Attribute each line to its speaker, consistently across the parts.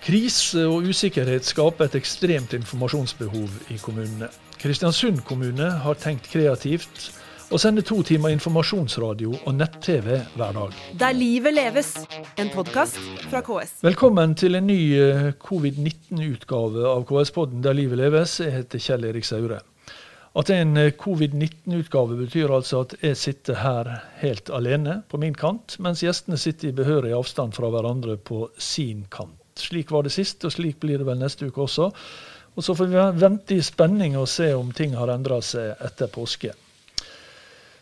Speaker 1: Krise og usikkerhet skaper et ekstremt informasjonsbehov i kommunene. Kristiansund kommune har tenkt kreativt og sender to timer informasjonsradio og nett-TV hver dag.
Speaker 2: Der livet leves, en podkast fra KS.
Speaker 1: Velkommen til en ny eh, covid-19-utgave av KS-podden Der livet leves. Jeg heter Kjell Erik Saure. At en eh, covid-19-utgave, betyr altså at jeg sitter her helt alene på min kant, mens gjestene sitter i behørig avstand fra hverandre på sin kant. Slik var det sist, og slik blir det vel neste uke også. Og så får vi vente i spenning og se om ting har endra seg etter påske.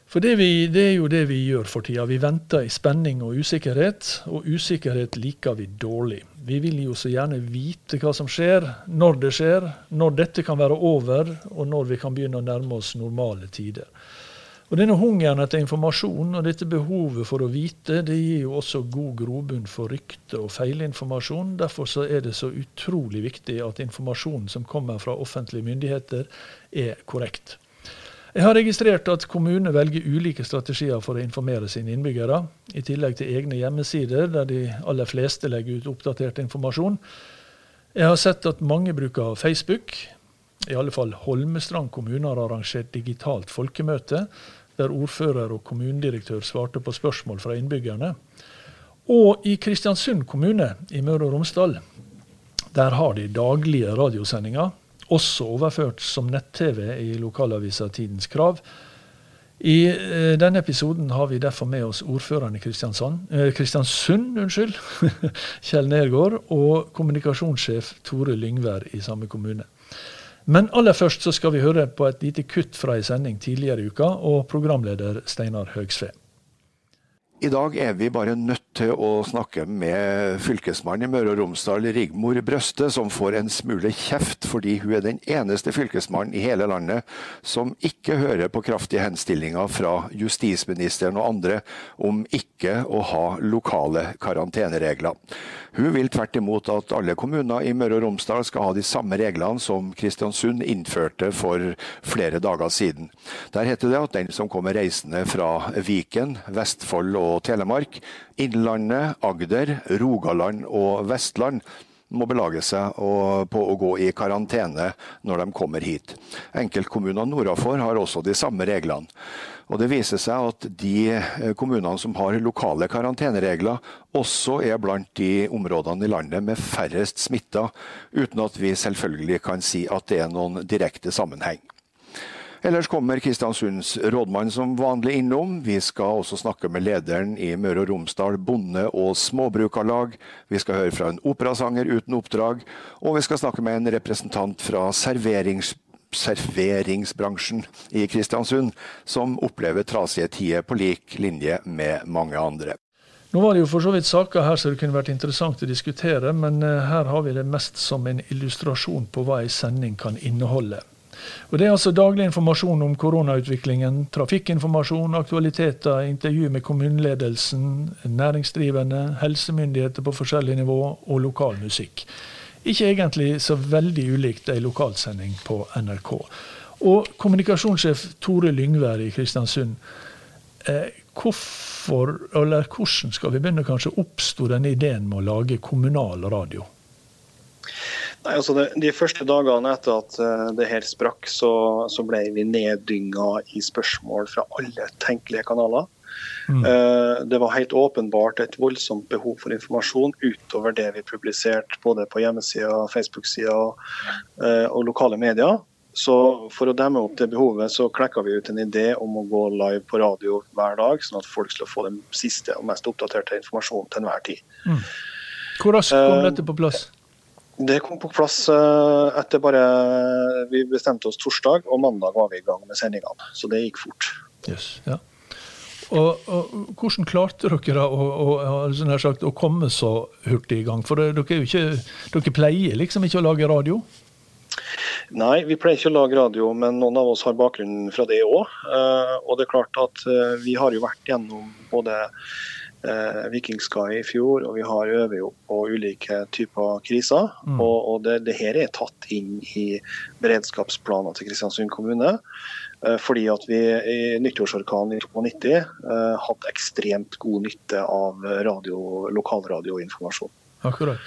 Speaker 1: For det, vi, det, er jo det vi gjør for tida. Vi venter i spenning og usikkerhet, og usikkerhet liker vi dårlig. Vi vil jo så gjerne vite hva som skjer, når det skjer, når dette kan være over, og når vi kan begynne å nærme oss normale tider. Og Denne hungeren etter informasjon og dette behovet for å vite, det gir jo også god grobunn for rykte og feilinformasjon. Derfor så er det så utrolig viktig at informasjonen som kommer fra offentlige myndigheter, er korrekt. Jeg har registrert at kommunene velger ulike strategier for å informere sine innbyggere, i tillegg til egne hjemmesider der de aller fleste legger ut oppdatert informasjon. Jeg har sett at mange bruker Facebook. I alle fall Holmestrand kommune har arrangert digitalt folkemøte, der ordfører og kommunedirektør svarte på spørsmål fra innbyggerne. Og i Kristiansund kommune i Møre og Romsdal, der har de daglige radiosendinger også overført som nett-TV i lokalavisa Tidens Krav. I eh, denne episoden har vi derfor med oss ordføreren i eh, Kristiansund, unnskyld, Kjell Nergård, og kommunikasjonssjef Tore Lyngvær i samme kommune. Men aller først så skal vi høre på et lite kutt fra ei sending tidligere i uka, og programleder Steinar Høgsve.
Speaker 3: I dag er vi bare nødt til å snakke med fylkesmannen i Møre og Romsdal, Rigmor Brøste, som får en smule kjeft fordi hun er den eneste fylkesmannen i hele landet som ikke hører på kraftige henstillinger fra justisministeren og andre om ikke å ha lokale karanteneregler. Hun vil tvert imot at alle kommuner i Møre og Romsdal skal ha de samme reglene som Kristiansund innførte for flere dager siden. Der heter det at den som kommer reisende fra Viken, Vestfold og Telemark, Innlandet, Agder, Rogaland og Vestland, må belage seg på å gå i karantene når de kommer hit. Enkeltkommunene nordafor har også de samme reglene. Og Det viser seg at de eh, kommunene som har lokale karanteneregler, også er blant de områdene i landet med færrest smitta, uten at vi selvfølgelig kan si at det er noen direkte sammenheng. Ellers kommer Kristiansunds rådmann som vanlig innom. Vi skal også snakke med lederen i Møre og Romsdal bonde- og småbrukarlag. Vi skal høre fra en operasanger uten oppdrag. Og vi skal snakke med en representant fra serverings serveringsbransjen i Kristiansund, som opplever trasige tider på lik linje med mange andre.
Speaker 1: Nå var det jo for så vidt saker her som det kunne vært interessant å diskutere, men eh, her har vi det mest som en illustrasjon på hva ei sending kan inneholde. Og Det er altså daglig informasjon om koronautviklingen, trafikkinformasjon, aktualiteter, intervju med kommuneledelsen, næringsdrivende, helsemyndigheter på forskjellig nivå og lokal musikk. Ikke egentlig så veldig ulikt ei lokalsending på NRK. Og kommunikasjonssjef Tore Lyngvær i Kristiansund, eh, hvorfor, eller hvordan skal vi begynne kanskje oppstå denne ideen med å lage kommunal radio?
Speaker 4: Nei, altså de, de, første dagene etter at uh, det her sprakk, så, så ble vi neddynga i spørsmål fra alle tenkelige kanaler. Mm. Uh, det var helt åpenbart et voldsomt behov for informasjon utover det vi publiserte både på hjemmesida, Facebook-sida uh, og lokale medier. Så for å demme opp det behovet, så klekka vi ut en idé om å gå live på radio hver dag, sånn at folk skulle få den siste og mest oppdaterte informasjonen til enhver tid. Mm.
Speaker 1: Hvor raskt kom dette på plass?
Speaker 4: Det kom på plass eh, etter bare Vi bestemte oss torsdag, og mandag var vi i gang med sendingene. Så det gikk fort.
Speaker 1: Yes, ja. Og, og, Hvordan klarte dere å, å, sånn sagt, å, komme så hurtig i gang? For dere, ikke, dere, pleier liksom ikke å lage radio?
Speaker 4: Nei, vi pleier ikke å lage radio, men noen av oss har bakgrunn fra det òg. Eh, og det er klart at eh, vi har jo vært gjennom både eh, Viking Sky i fjor, og vi har øver på ulike typer kriser. Mm. Og, og det, det, her er tatt inn i beredskapsplanene til Kristiansund kommune. Fordi at vi i nyttårsorkanen i 92 hadde ekstremt god nytte av radio, lokalradioinformasjon.
Speaker 1: Akkurat.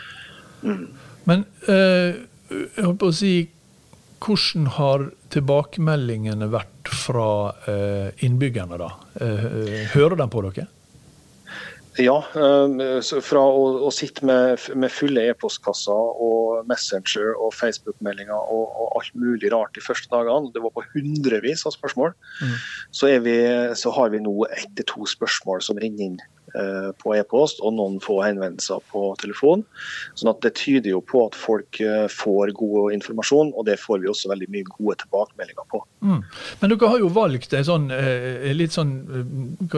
Speaker 1: Mm. Men eh, jeg håper å si hvordan har tilbakemeldingene vært fra eh, innbyggerne, da? Eh, hører de på dere?
Speaker 4: Ja, fra å, å sitte med, med fulle e-postkasser og Messenger og Facebook-meldinger og, og, alt mulig rart de første dagene, det var på hundrevis av spørsmål, mm. så, vi, så, har vi nå ett til to spørsmål som renner inn på e-post og noen få henvendelser på telefon. sånn at Det tyder jo på at folk eh, får god informasjon, og det får vi også veldig mye gode tilbakemeldinger på. Mm.
Speaker 1: Men dere har jo valgt en sånn, eh, litt sånn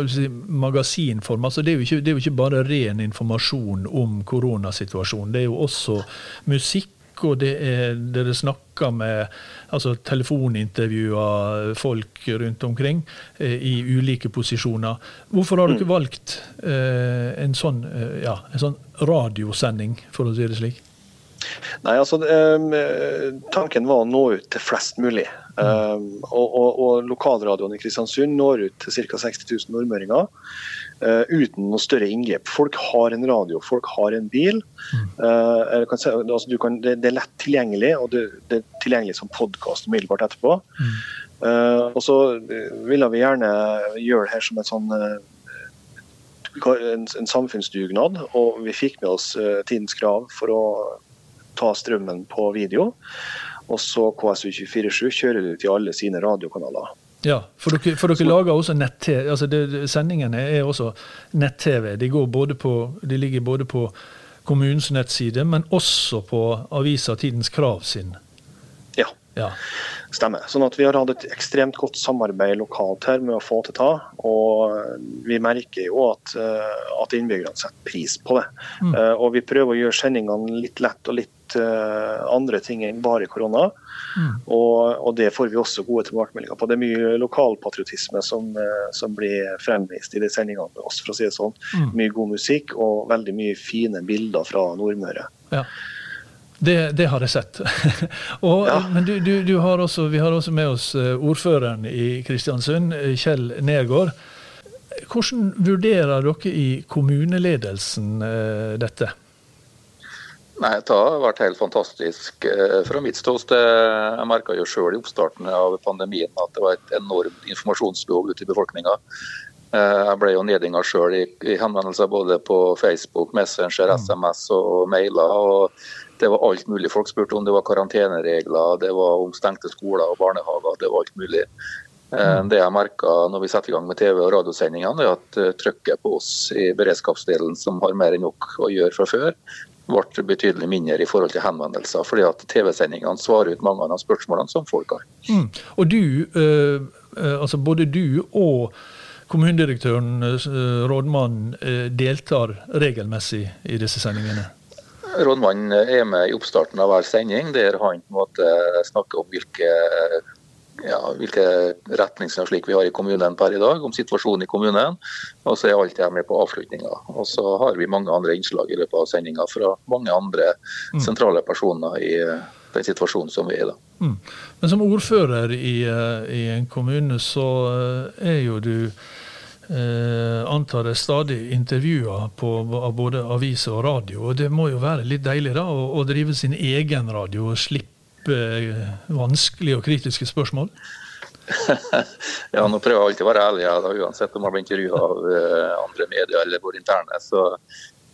Speaker 1: si, magasinform. altså det er, ikke, det er, jo ikke, bare ren informasjon om koronasituasjonen. Det er jo også musikk og det er dere snakker med altså telefonintervjuer folk rundt omkring eh, i ulike posisjoner. Hvorfor har dere mm. valgt eh, en, sånn, eh, ja, en sånn radiosending, for å si det slik?
Speaker 4: Nei, altså eh, Tanken var å nå ut til flest mulig. Mm. Um, og, og, og, Lokalradioen i Kristiansund når ut til ca. 60 000 nordmøringer. Uh, uten noe større inngrep. Folk har en radio, folk har en bil. Uh, si, altså, kan, det, det, er lett tilgjengelig, og det, det er tilgjengelig som podkast umiddelbart etterpå. Mm. Uh, og så ville vi gjerne gjøre det her som en sånn en, en, samfunnsdugnad, og vi fikk med oss tidens krav for å ta strømmen på video. Og så KSU247 kjører det ut i alle sine radiokanaler.
Speaker 1: Ja, for dere, for dere lager også nett-TV. altså det, Sendingene er også nett-TV. De, de, ligger både på kommunens nettside, men også på avisa Tidens Krav sin.
Speaker 4: Ja. Stemmer. Sånn at Vi har hatt et ekstremt godt samarbeid lokalt her med å få til ta. Og vi merker jo at, eh, at innbyggerne setter pris på det. Mm. Uh, og vi prøver å gjøre sendingene litt lett og litt uh, andre ting enn bare korona. Mm. Og, og, det får vi også gode tilbakemeldinger på. Det er mye lokalpatriotisme som, som blir fremvist i de sendingene med oss, for å si det sånn. Mm. Mye god musikk og veldig mye fine bilder fra Nordmøre. Ja.
Speaker 1: Det, det, har jeg sett. og, ja. Men du, du, du har også, vi har også med oss eh, ordføreren i Kristiansund, Kjell Nergård. Hvordan vurderer dere i kommuneledelsen dette?
Speaker 5: Nei, Det har vært helt fantastisk eh, fra mitt ståsted. Jeg merka jo sjøl i oppstarten av pandemien at det var et enormt informasjonsbehov ute i befolkninga. Eh, jeg ble jo nedinga sjøl i, i, henvendelser både på Facebook, Messenger, SMS mm. og mailer. og Det var alt mulig folk spurte om. Det var karanteneregler, det var om stengte skoler og barnehager. Det var alt mulig. Eh, mm. Det jeg merka når vi setter i gang med TV- og radiosendingene, er at trykket på oss i beredskapsdelen, som har mer enn nok å gjøre fra før, ble betydelig mindre i forhold til henvendelser, fordi at TV-sendingene svarer ut mange av de spørsmålene som folk har. Mm.
Speaker 1: Og du, øh, altså Både du og kommunedirektøren, øh, rådmannen, øh, deltar regelmessig i disse sendingene?
Speaker 5: Rådmannen er med i oppstarten av hver sending, der han på snakker om hvilke ja, hvilke retningslinjer slik vi har i kommunen per i dag, om situasjonen i kommunen. Og så er alt jeg med på avslutninga. Og så har vi mange andre innslag i løpet av sendinga fra mange andre mm. sentrale personer i den situasjonen som vi er i da. Mm.
Speaker 1: Men som ordfører i, eh, i, en kommune, så eh, er jo du eh, antar jeg stadig intervjuer av både aviser og radio. og Det må jo være litt deilig da, å, å drive sin egen radio og slippe vanskelige og kritiske spørsmål?
Speaker 5: ja, nå prøver jeg alltid å være ærlig, ja, da, uansett om jeg blir intervjua av eh, andre medier eller våre interne. så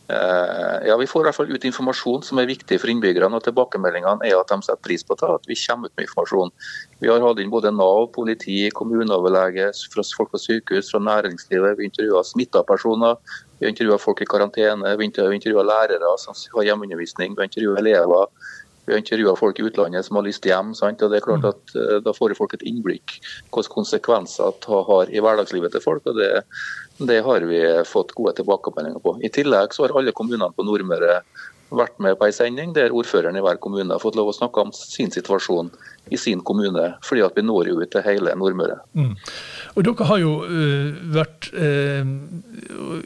Speaker 5: ja, Vi får i hvert fall ut informasjon som er viktig for innbyggerne. og Tilbakemeldingene er at de setter pris på det, at vi kommer ut med informasjon. Vi har hatt inn både Nav, politi, kommuneoverlege, folk på sykehus, fra næringslivet. Vi intervjuer smitta personer. Vi intervjua folk i karantene, vi intervjua lærere som har hjemmeundervisning, vi intervjua elever. Vi har intervjua folk i utlandet som har lyst hjem. Sant? og det er klart mm. at uh, Da får folk et innblikk hvilke konsekvenser det har i hverdagslivet til folk. og det, det har vi fått gode tilbakemeldinger på. I tillegg så har alle kommunene på Nordmøre vært med på en sending der ordføreren i hver kommune har fått lov å snakke om sin situasjon i sin kommune, fordi at vi når jo ut til hele Nordmøre. Mm.
Speaker 1: Og Dere har jo uh, vært uh,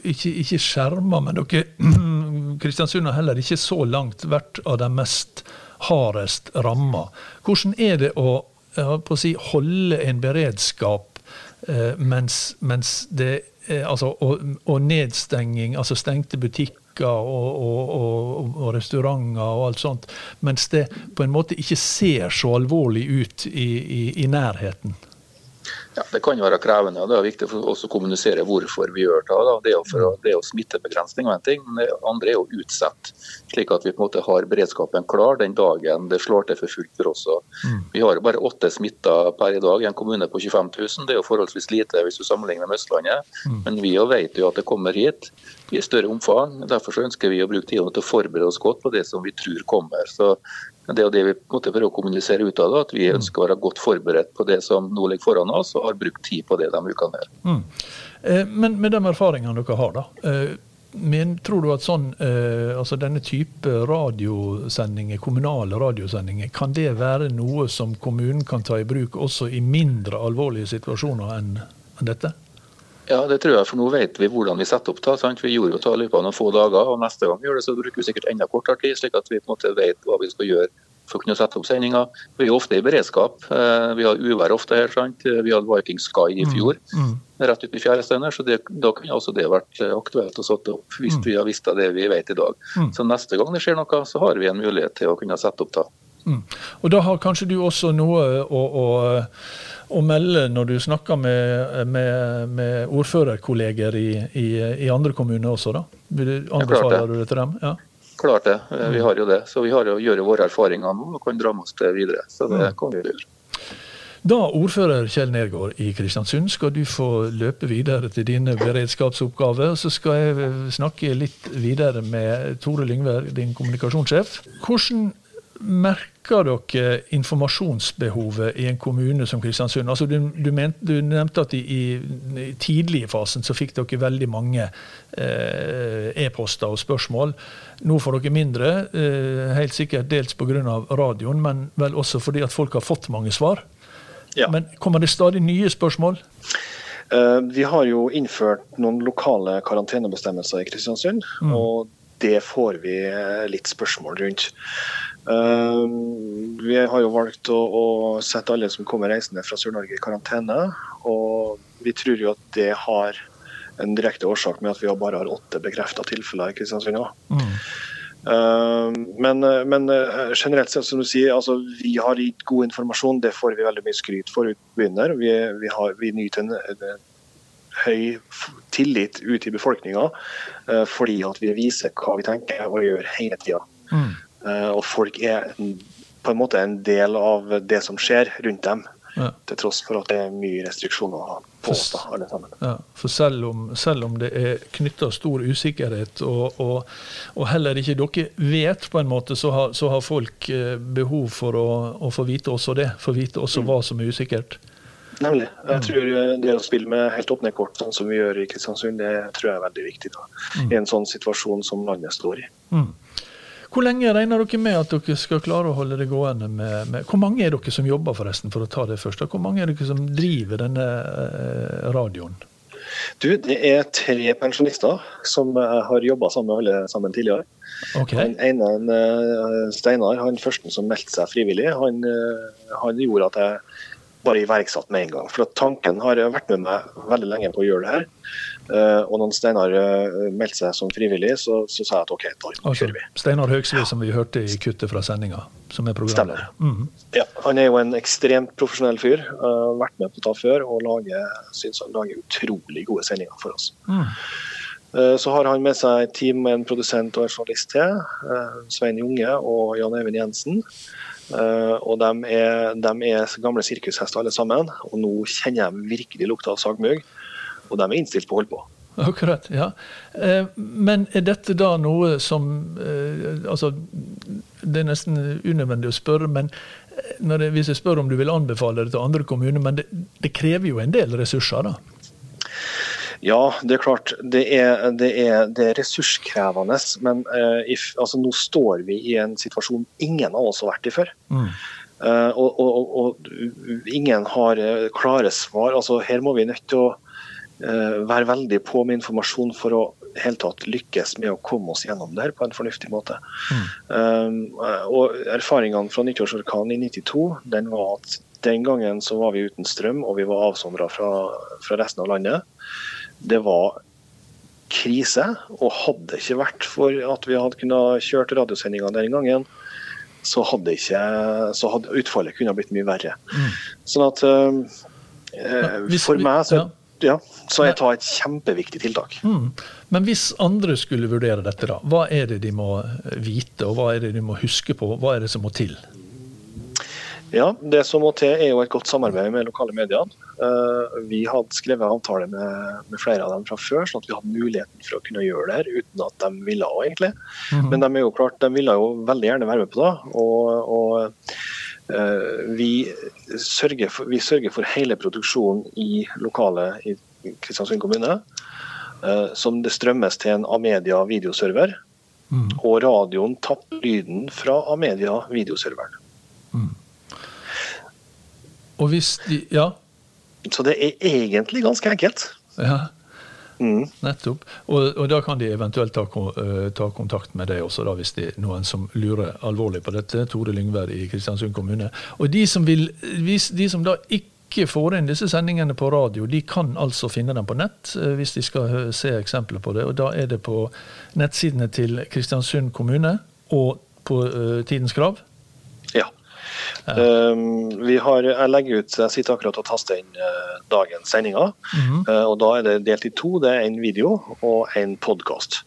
Speaker 1: ikke, ikke skjerma, men dere Kristiansund har heller ikke så langt vært av de mest hardest ramma. Hvordan er det å å si, holde en beredskap eh, mens, mens, det altså, og, og, nedstenging, altså stengte butikker og, og, og, restauranter og alt sånt, mens det på en måte ikke ser så alvorlig ut i, i, i nærheten?
Speaker 5: Ja, Det kan være krevende. og Det er viktig for oss å kommunisere hvorfor vi gjør det. Da. Det er jo for det er jo smittebegrensning og en ting, men det andre er jo utsett. Slik at vi på en måte har beredskapen klar den dagen det slår til for fullt for oss. Mm. Vi har bare åtte smitta per i dag i en kommune på 25 000. Det er jo forholdsvis lite hvis du sammenligner med Østlandet. Mm. Men vi jo vet jo at det kommer hit i større omfang. Derfor så ønsker vi å bruke tiden til å forberede oss godt på det som vi tror kommer. Så det er jo det vi prøver å kommunisere ut av det, at vi mm. ønsker å være godt forberedt på det som nå ligger foran oss, og har brukt tid på det de ukene her. Mm.
Speaker 1: Eh, men med de erfaringene dere har, da. Eh, men tror du at sånn, eh, altså denne type radiosendinger, kommunale radiosendinger, kan det være noe som kommunen kan ta i bruk også i mindre alvorlige situasjoner enn dette?
Speaker 5: Ja, det tror jeg, for nå vet vi hvordan vi setter opp. Da, sant? Vi gjorde jo i løpet av noen få dager, og neste gang vi gjør det, så bruker vi sikkert enda kortere tid, slik at vi på en måte vet hva vi skal gjøre for å kunne sette opp sendinga. Vi er ofte i beredskap. Eh, vi har uvær ofte her. sant? Vi hadde Viking Sky i mm, fjor, mm. rett ute i fjærestøyene, så det, da kunne også det vært aktuelt å sette opp hvis mm. vi har visst det vi vet i dag. Mm. Så neste gang det skjer noe, så har vi en mulighet til å kunne sette opp da.
Speaker 1: Mm. Og da har kanskje du også noe å, å å melde når du snakker med, med, med ordførerkolleger i, i, i, andre kommuner også, da? Anbefaler du det til dem? Ja.
Speaker 5: Klart det, vi har jo det. Så vi har jo å gjøre våre erfaringer nå og kan dra med oss det videre. Så det mm. kan vi gjøre.
Speaker 1: Da, ordfører Kjell Nergård i Kristiansund, skal du få løpe videre til dine beredskapsoppgaver. Så skal jeg snakke litt videre med Tore Lyngvær, din kommunikasjonssjef. Hvordan merker dere informasjonsbehovet i en kommune som Kristiansund? Altså du, du, ment, du nevnte at i, i, tidlige fasen så fikk dere veldig mange eh, e-poster og spørsmål. Nå får dere mindre, eh, helt sikkert dels pga. radioen, men vel også fordi at folk har fått mange svar. Ja. Men kommer det stadig nye spørsmål?
Speaker 4: Uh, vi har jo innført noen lokale karantenebestemmelser i Kristiansund. Mm. og det får vi litt spørsmål rundt. Uh, vi har jo valgt å, å, sette alle som kommer reisende fra Sør-Norge i karantene. Og vi tror jo at det har en direkte årsak med at vi bare har åtte bekrefta tilfeller i Kristiansund. Mm. Uh, men, men uh, generelt sett, som du sier, altså, vi har gitt god informasjon. Det får vi veldig mye skryt for ut begynner. Vi, vi, har, vi nyter en, en, høy tillit ute i befolkninga uh, fordi at vi viser hva vi tenker og gjør hele tida. Mm. Eh, og folk er på en måte en del av det som skjer rundt dem. Ja. Til tross for at det er mye restriksjoner på oss, da, alle sammen.
Speaker 1: Ja, for selv om, selv om det er knytta stor usikkerhet, og, og, og, heller ikke dere vet, på en måte, så har, så har folk eh, behov for å, å, få vite også det. Få vite også mm. hva som er usikkert.
Speaker 4: Nemlig. Jeg mm. tror eh, Det å spille med helt åpne kort, sånn som vi gjør i Kristiansund, det tror jeg er veldig viktig da, mm. i en sånn situasjon som landet står i. Mm.
Speaker 1: Hvor lenge regner dere med at dere skal klare å holde det gående med, med Hvor mange er dere som jobber, forresten, for å ta det først? Hvor mange er dere som driver denne eh, radioen?
Speaker 4: Du, Det er tre pensjonister som eh, har jobba sammen alle sammen tidligere. Okay. Den ene, eh, Steinar, han første som meldte seg frivillig, han, han gjorde at jeg bare iverksatt med en gang. For Tanken har vært med meg veldig lenge på å gjøre det her. Uh, og når Steinar uh, meldte seg som frivillig, så, så, sa jeg at OK, da kjører vi.
Speaker 1: Steinar Høgsli, som vi hørte i kuttet fra sendinga, som er programleder. Mm.
Speaker 4: Ja, han er jo en ekstremt profesjonell fyr. Uh, vært med på det før og lager, synes han lager utrolig gode sendinger for oss. Mm. Så har han med seg et team med en produsent og en journalist til. Svein Junge og Jan Even Jensen. Uh, og de er, de er, gamle sirkushester alle sammen, og nå kjenner jeg virkelig lukta av sagmugg. Og de er innstilt på å holde på.
Speaker 1: Akkurat, ja. Uh, men er dette da noe som uh, Altså, det er nesten unødvendig å spørre, men det, hvis jeg spør om du vil anbefale det til andre kommuner, men det, det krever jo en del ressurser, da?
Speaker 4: Ja, det er klart. Det er, det er, det er ressurskrevende. Men uh, if, altså, nå står vi i en situasjon ingen av oss har vært i før. Mm. Uh, og, og, og, ingen har eh, klare svar. Altså, her må vi nødt til å uh, være veldig på med informasjon for å helt tatt lykkes med å komme oss gjennom det her på en fornuftig måte. Mm. Um, og Erfaringene fra nyttårsorkanen i 92 den var at Den gangen så var vi uten strøm, og vi var avsondra fra, fra resten av landet. Det var krise. Og hadde det ikke vært for at vi hadde kunnet kjørt radiosendinga den gangen, så hadde, ikke, så hadde utfallet kunne blitt mye verre. Mm. Sånn at uh, For meg så, ja, så er det et kjempeviktig tiltak. Mm.
Speaker 1: Men hvis andre skulle vurdere dette, da, hva er det de må vite, og hva er det de må huske på? Hva er det som må til?
Speaker 4: Ja, Det som må til er jo et godt samarbeid med lokale medier. Eh, vi hadde skrevet avtale med, med, flere av dem fra før, sånn at vi hadde muligheten for å kunne gjøre det her uten at de ville òg, egentlig. Mm -hmm. Men de, er jo klart, de ville jo veldig gjerne være med på det. Og, og uh, vi, sørger for, vi, sørger for, hele produksjonen i lokalet i Kristiansund kommune. Uh, som det strømmes til en Amedia videoserver. Mm. Og radioen tapper lyden fra Amedia videoserveren.
Speaker 1: Og hvis de Ja?
Speaker 4: Så det er egentlig ganske enkelt.
Speaker 1: Ja, mm. nettopp. Og, og, da kan de eventuelt ta, uh, ta kontakt med deg også, da, hvis det er noen som lurer alvorlig på dette. Tore Lyngvær i Kristiansund kommune. Og de som, vil, hvis, de som da ikke får inn disse sendingene på radio, de kan altså finne dem på nett uh, hvis de skal se eksempler på det. Og da er det på nettsidene til Kristiansund kommune og på uh, Tidens Krav.
Speaker 4: Um, vi har, jeg legger ut, jeg sitter akkurat og taster inn uh, dagens sendinger. Mm -hmm. og Da er det delt i to. Det er en video og en podkast.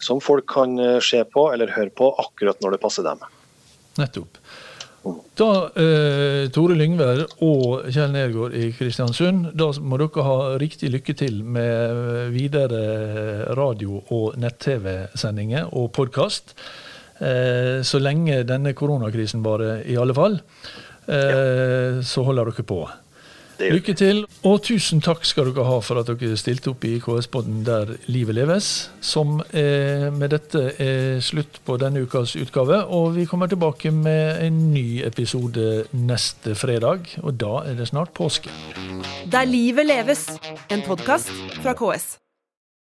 Speaker 4: Som folk kan uh, se på eller høre på akkurat når det passer dem.
Speaker 1: Nettopp. Da, eh, Tore Lyngvær og Kjell Nergård i Kristiansund, da må dere ha riktig lykke til med videre radio- og nett-TV-sendinger og podkast. Eh, så lenge denne koronakrisen varer, i alle fall, eh, så holder dere på. Lykke til, og tusen takk skal dere ha for at dere stilte opp i KS-podden Der livet leves. Som er, med dette er slutt på denne ukas utgave, og vi kommer tilbake med en ny episode neste fredag. Og da er det snart påske.
Speaker 2: Der livet leves, en podkast fra KS.